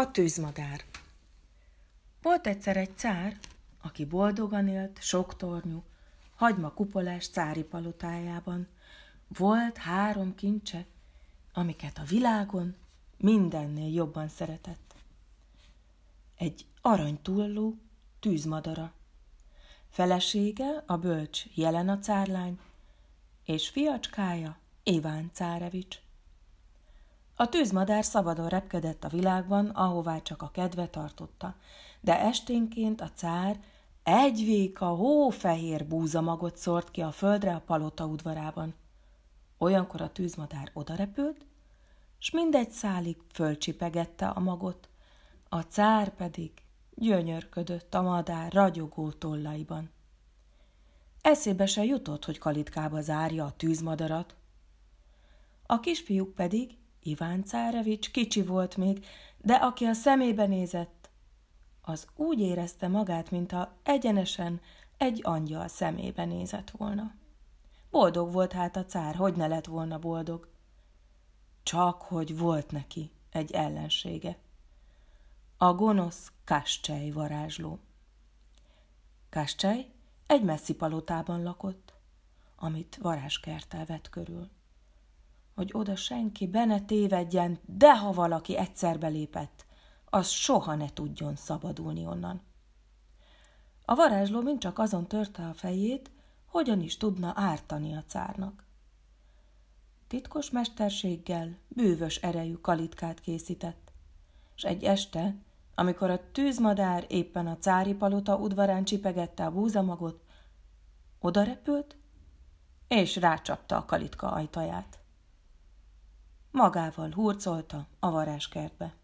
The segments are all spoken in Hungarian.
A tűzmadár Volt egyszer egy cár, aki boldogan élt, sok tornyú, hagyma kupolás cári palotájában. Volt három kincse, amiket a világon mindennél jobban szeretett. Egy aranytulló tűzmadara, felesége a bölcs Jelena cárlány, és fiacskája Iván Cárevics. A tűzmadár szabadon repkedett a világban, ahová csak a kedve tartotta, de esténként a cár egy véka hófehér búzamagot szort ki a földre a palota udvarában. Olyankor a tűzmadár odarepült, s mindegy szálig fölcsipegette a magot, a cár pedig gyönyörködött a madár ragyogó tollaiban. Eszébe se jutott, hogy kalitkába zárja a tűzmadarat. A kisfiúk pedig Iván Cárevics kicsi volt még, de aki a szemébe nézett, az úgy érezte magát, mintha egyenesen egy angyal szemébe nézett volna. Boldog volt hát a cár, hogy ne lett volna boldog. Csak hogy volt neki egy ellensége. A gonosz Kascsej varázsló. Kascsej egy messzi palotában lakott, amit varázskertel vett körül hogy oda senki be ne tévedjen, de ha valaki egyszer belépett, az soha ne tudjon szabadulni onnan. A varázsló mind csak azon törte a fejét, hogyan is tudna ártani a cárnak. Titkos mesterséggel bűvös erejű kalitkát készített, és egy este, amikor a tűzmadár éppen a cári palota udvarán csipegette a búzamagot, odarepült, és rácsapta a kalitka ajtaját. Magával hurcolta a varázskertbe.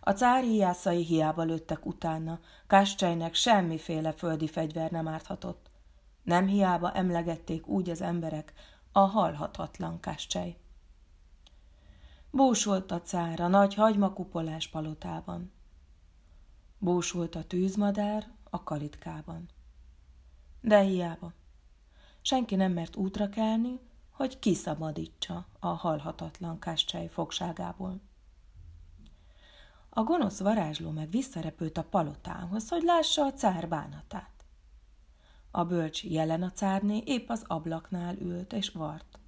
A cári jászai hiába lőttek utána, Káscsejnek semmiféle földi fegyver nem árthatott. Nem hiába emlegették úgy az emberek a halhatatlan Káscsej. Búsult a cár a nagy hagymakupolás palotában. Búsult a tűzmadár a kalitkában. De hiába. Senki nem mert útra kelni, hogy kiszabadítsa a halhatatlan Káscsej fogságából. A gonosz varázsló meg visszarepült a palotához, hogy lássa a cár bánatát. A bölcs jelen a cárné épp az ablaknál ült és vart.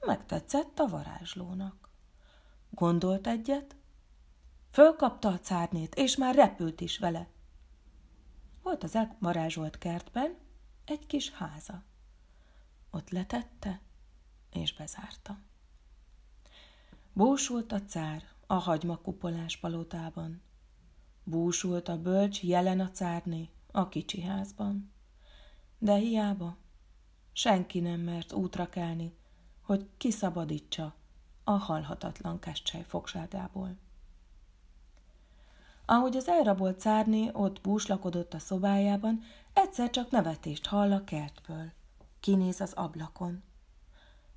Megtetszett a varázslónak. Gondolt egyet, fölkapta a cárnét, és már repült is vele. Volt az elvarázsolt kertben egy kis háza. Ott letette, és bezárta. Búsult a cár a hagymakupolás palotában. Búsult a bölcs jelen a cárné a kicsi házban. De hiába, senki nem mert útra kelni, hogy kiszabadítsa a halhatatlan kescsej fogságából. Ahogy az elrabolt cárné ott búslakodott a szobájában, egyszer csak nevetést hall a kertből kinéz az ablakon.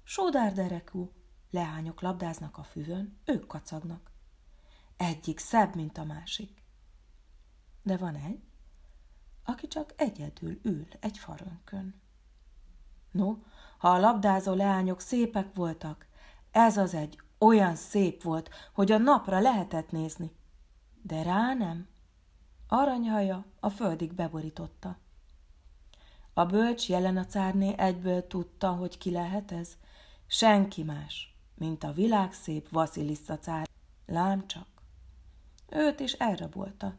Sódárderekú, leányok labdáznak a füvön, ők kacagnak. Egyik szebb, mint a másik. De van egy, aki csak egyedül ül egy farönkön. No, ha a labdázó leányok szépek voltak, ez az egy olyan szép volt, hogy a napra lehetett nézni. De rá nem. Aranyhaja a földig beborította. A bölcs jelen a cárné egyből tudta, hogy ki lehet ez. Senki más, mint a világszép Vasilissa cár. Lám csak. Őt is elrabolta,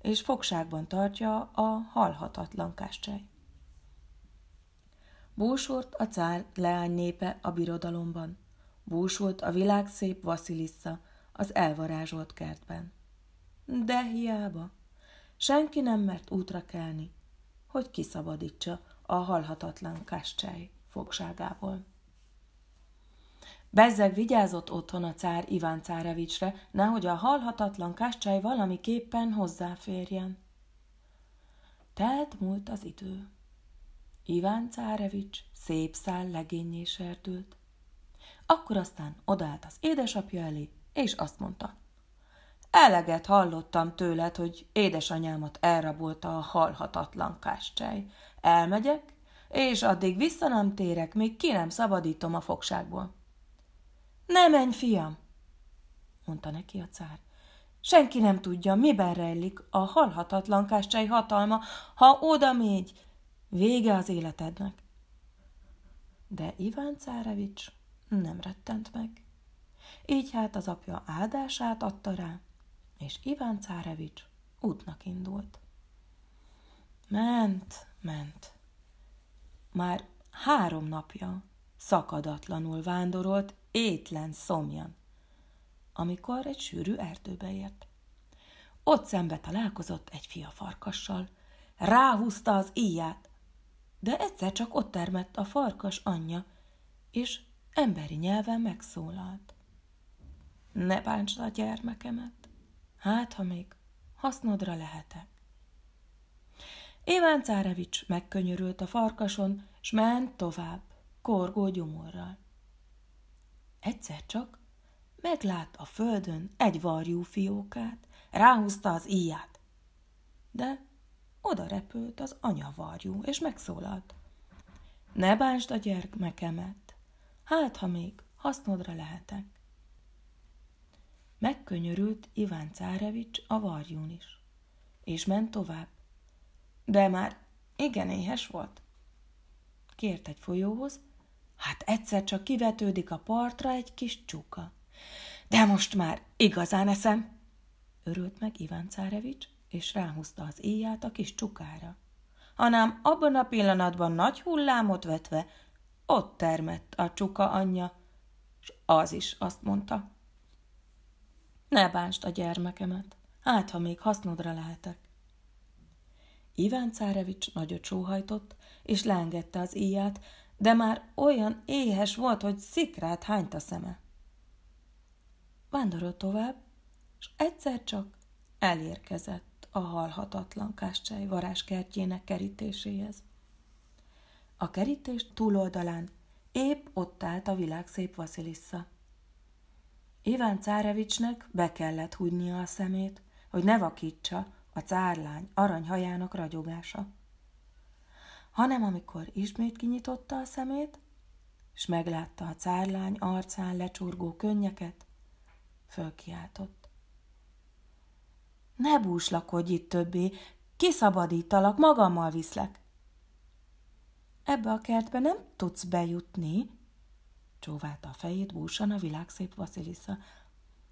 és fogságban tartja a halhatatlan káscsej. Búsult a cár leány népe a birodalomban. Búsult a világszép Vasilissa az elvarázsolt kertben. De hiába. Senki nem mert útra kelni, hogy kiszabadítsa a halhatatlan Kascsely fogságából. Bezzeg vigyázott otthon a cár Iván Cárevicsre, nehogy a halhatatlan Kascsely valamiképpen hozzáférjen. Telt múlt az idő. Iván Cárevics szép szál legényé serdült. Akkor aztán odállt az édesapja elé, és azt mondta. Eleget hallottam tőled, hogy édesanyámat elrabolta a halhatatlan káscsej. Elmegyek, és addig vissza nem térek, még ki nem szabadítom a fogságból. Ne menj, fiam, mondta neki a cár. Senki nem tudja, miben rejlik a halhatatlan káscsai hatalma, ha oda mégy, vége az életednek. De Iván Cárevics nem rettent meg. Így hát az apja áldását adta rá, és Iván Cárevics útnak indult. Ment, ment. Már három napja szakadatlanul vándorolt étlen szomjan, amikor egy sűrű erdőbe ért. Ott szembe találkozott egy fia farkassal, ráhúzta az íját, de egyszer csak ott termett a farkas anyja, és emberi nyelven megszólalt. Ne bántsd a gyermekemet, hát ha még hasznodra lehetek. Iván Cárevics megkönyörült a farkason, s ment tovább, korgó gyomorral. Egyszer csak meglát a földön egy varjú fiókát, ráhúzta az íját. De oda repült az anyavarjú, és megszólalt. Ne bánsd a gyermekemet, hát ha még hasznodra lehetek. Megkönyörült Iván Cárevics a varjún is, és ment tovább. De már igen éhes volt. Kért egy folyóhoz, hát egyszer csak kivetődik a partra egy kis csuka. De most már igazán eszem, örült meg Iván Cárevics, és ráhúzta az éjját a kis csukára. Hanem abban a pillanatban nagy hullámot vetve, ott termett a csuka anyja, és az is azt mondta. Ne bánst a gyermekemet, hát ha még hasznodra lehetek. Iván Cárevics nagyot sóhajtott, és leengedte az íját, de már olyan éhes volt, hogy szikrát hányt a szeme. Vándorolt tovább, és egyszer csak elérkezett a halhatatlan káscsáj varázskertjének kerítéséhez. A kerítés túloldalán épp ott állt a világszép Vasilissa. Iván Cárevicsnek be kellett húgynia a szemét, hogy ne vakítsa a cárlány aranyhajának ragyogása. Hanem amikor ismét kinyitotta a szemét, és meglátta a cárlány arcán lecsurgó könnyeket, fölkiáltott. Ne búslakodj itt többé, kiszabadítalak, magammal viszlek. Ebbe a kertbe nem tudsz bejutni, csóválta a fejét búsan a világszép Vasilisza.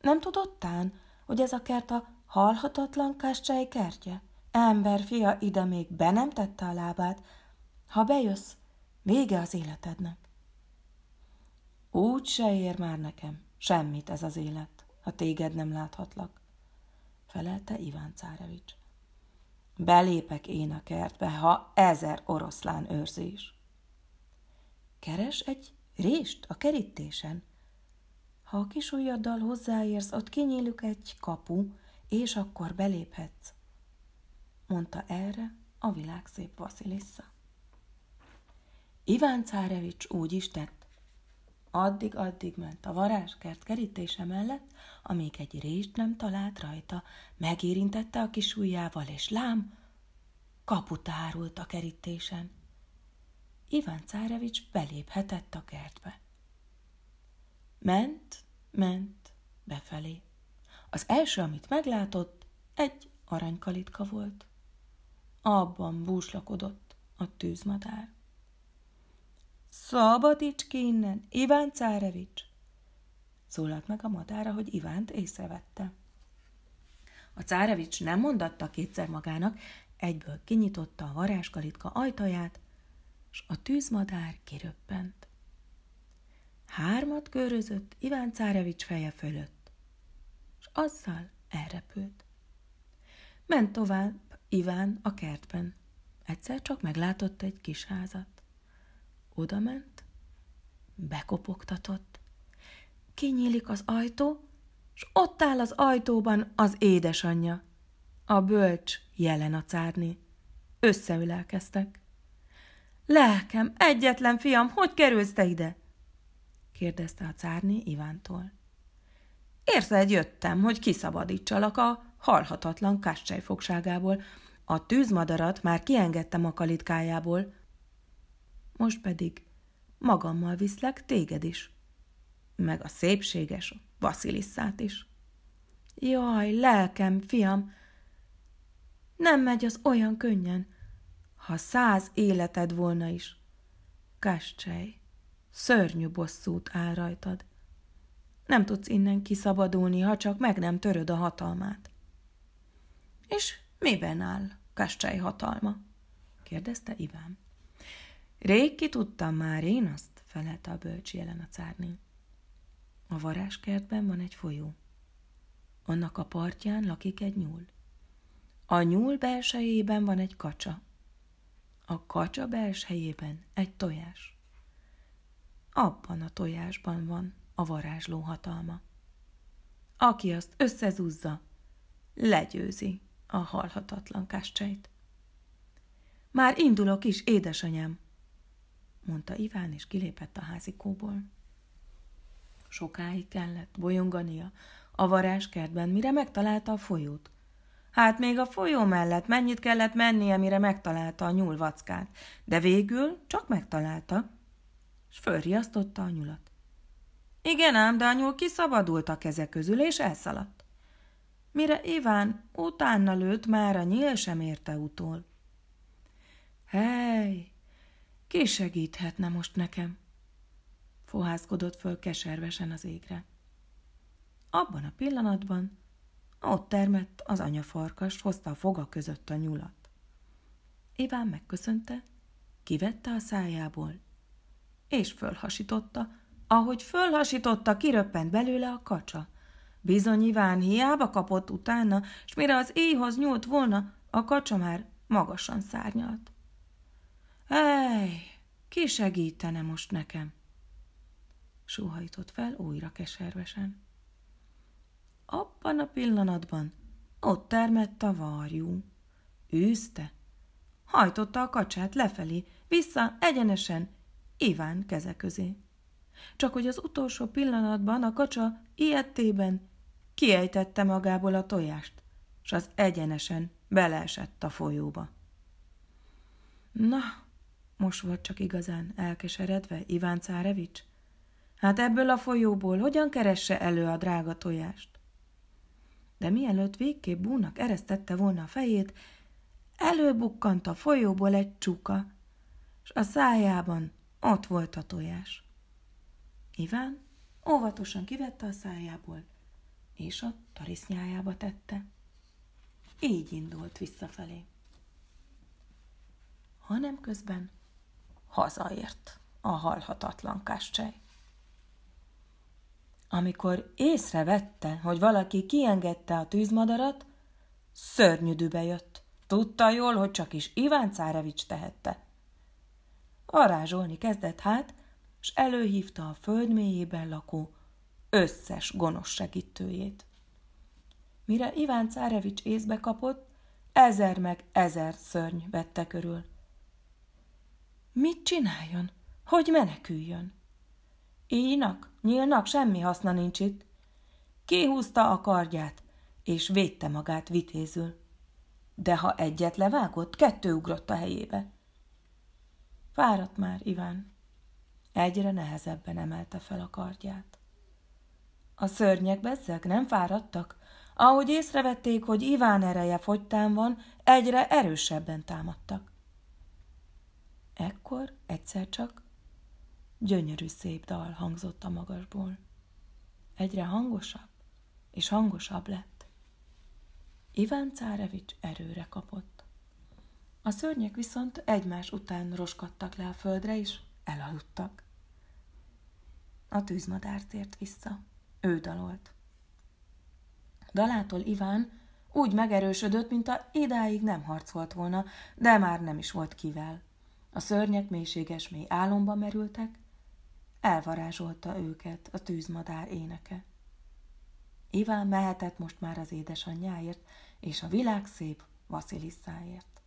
Nem tudottán, hogy ez a kert a halhatatlan káscsai kertje? Ember fia ide még be nem tette a lábát. Ha bejössz, vége az életednek. Úgy se ér már nekem semmit ez az élet, ha téged nem láthatlak, felelte Iván Cárevics. Belépek én a kertbe, ha ezer oroszlán őrzés. Keres egy Rést a kerítésen. Ha a kis ujjaddal hozzáérsz, ott kinyílik egy kapu, és akkor beléphetsz, mondta erre a világszép Vasilissa. Iván Cárevics úgy is tett. Addig-addig ment a varázskert kerítése mellett, amíg egy rést nem talált rajta, megérintette a kis ujjával, és lám, kaput árult a kerítésen. Iván Cárevics beléphetett a kertbe. Ment, ment befelé. Az első, amit meglátott, egy aranykalitka volt. Abban búslakodott a tűzmadár. Szabadíts ki innen, Iván Cárevics! Szólalt meg a madára, hogy Ivánt észrevette. A Cárevics nem mondatta kétszer magának, egyből kinyitotta a varázskalitka ajtaját, s a tűzmadár kiröppent. Hármat körözött Iván Cárevics feje fölött, és azzal elrepült. Ment tovább Iván a kertben. Egyszer csak meglátott egy kis házat. Oda ment, bekopogtatott. Kinyílik az ajtó, és ott áll az ajtóban az édesanyja. A bölcs jelen a cárni. Összeülelkeztek. Lelkem, egyetlen fiam, hogy kerülsz te ide? kérdezte a cárni Ivántól. Érted, jöttem, hogy kiszabadítsalak a halhatatlan káscsej fogságából. A tűzmadarat már kiengedtem a kalitkájából. Most pedig magammal viszlek téged is, meg a szépséges Vasilisszát is. Jaj, lelkem, fiam, nem megy az olyan könnyen, ha száz életed volna is. Kascsej, szörnyű bosszút áll rajtad. Nem tudsz innen kiszabadulni, ha csak meg nem töröd a hatalmát. És miben áll Kascsej hatalma? kérdezte Iván. Rég ki tudtam már én azt, felelte a bölcs jelen a cárné. A varáskertben van egy folyó. Annak a partján lakik egy nyúl. A nyúl belsejében van egy kacsa. A kacsa belsejében egy tojás. Abban a tojásban van a varázsló hatalma. Aki azt összezúzza, legyőzi a halhatatlan kascseit. Már indulok is, édesanyám, mondta Iván, és kilépett a házikóból. Sokáig kellett bolyongania a varázskertben, mire megtalálta a folyót. Hát még a folyó mellett mennyit kellett mennie, mire megtalálta a nyúl vackát, de végül csak megtalálta, és fölriasztotta a nyulat. Igen ám, de a nyúl kiszabadult a keze közül, és elszaladt. Mire Iván utána lőtt, már a nyíl sem érte utól. Hely, ki segíthetne most nekem? Fohászkodott föl keservesen az égre. Abban a pillanatban ott termett az anyafarkas, hozta a foga között a nyulat. Iván megköszönte, kivette a szájából, és fölhasította, ahogy fölhasította, kiröppent belőle a kacsa. Bizony Iván hiába kapott utána, és mire az éjhoz nyúlt volna, a kacsa már magasan szárnyalt. Ej, ki segítene most nekem? Sóhajtott fel újra keservesen. Abban a pillanatban ott termett a varjú. Őzte. Hajtotta a kacsát lefelé, vissza egyenesen Iván keze közé. Csak hogy az utolsó pillanatban a kacsa ilyettében kiejtette magából a tojást, s az egyenesen beleesett a folyóba. Na, most volt csak igazán elkeseredve Iván Cárevics? Hát ebből a folyóból hogyan keresse elő a drága tojást? De mielőtt végképp búnak eresztette volna a fejét, előbukkant a folyóból egy csuka, és a szájában ott volt a tojás. Iván óvatosan kivette a szájából, és a tarisznyájába tette. Így indult visszafelé. Hanem közben hazaért a halhatatlan káscsej. Amikor észrevette, hogy valaki kiengedte a tűzmadarat, szörnyűdűbe jött. Tudta jól, hogy csak is Iván Cárevics tehette. Varázsolni kezdett hát, és előhívta a föld mélyében lakó összes gonosz segítőjét. Mire Iván Cárevics észbe kapott, ezer meg ezer szörny vette körül. Mit csináljon? Hogy meneküljön? Íjnak, nyílnak semmi haszna nincs itt. Kihúzta a kardját, és védte magát vitézül. De ha egyet levágott, kettő ugrott a helyébe. Fáradt már Iván. Egyre nehezebben emelte fel a kardját. A szörnyek bezzeg nem fáradtak, ahogy észrevették, hogy Iván ereje fogytán van, egyre erősebben támadtak. Ekkor egyszer csak Gyönyörű szép dal hangzott a magasból. Egyre hangosabb és hangosabb lett. Iván Cárevics erőre kapott. A szörnyek viszont egymás után roskadtak le a földre, és elaludtak. A tűzmadár tért vissza. Ő dalolt. Dalától Iván úgy megerősödött, mint a idáig nem harcolt volna, de már nem is volt kivel. A szörnyek mélységes mély álomba merültek, Elvarázsolta őket a tűzmadár éneke. Iván mehetett most már az édesanyjáért, és a világ szép Vasilisszáért.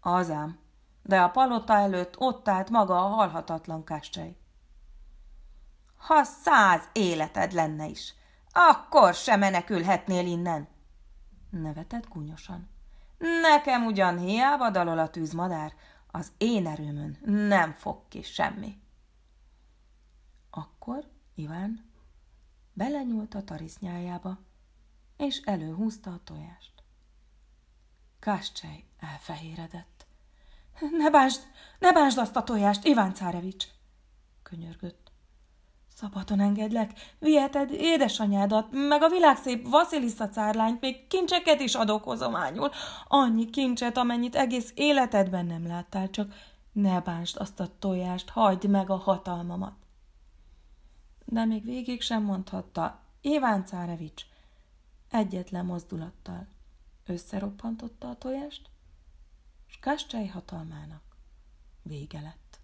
Azám, de a palota előtt ott állt maga a halhatatlan kascsej. Ha száz életed lenne is, akkor se menekülhetnél innen, nevetett gúnyosan. Nekem ugyan hiába dalol a tűzmadár, az én erőmön nem fog ki semmi. Akkor Iván belenyúlt a tarisznyájába, és előhúzta a tojást. Káscsej elfehéredett. Ne bánsd, ne bánsd azt a tojást, Iván Cárevics! könyörgött. Szabadon engedlek, viheted édesanyádat, meg a világszép Vasilisza cárlányt, még kincseket is adok hozományul. Annyi kincset, amennyit egész életedben nem láttál, csak ne bánsd azt a tojást, hagyd meg a hatalmamat. De még végig sem mondhatta, Iván Cárevics egyetlen mozdulattal összeroppantotta a tojást, és Kascsely hatalmának vége lett.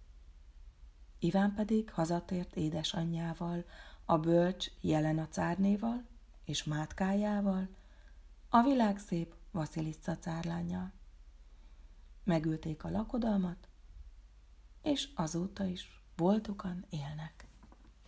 Iván pedig hazatért édesanyjával, a bölcs Jelena cárnéval és mátkájával, a világszép Vaszilica cárlányjal. Megülték a lakodalmat, és azóta is boldogan élnek.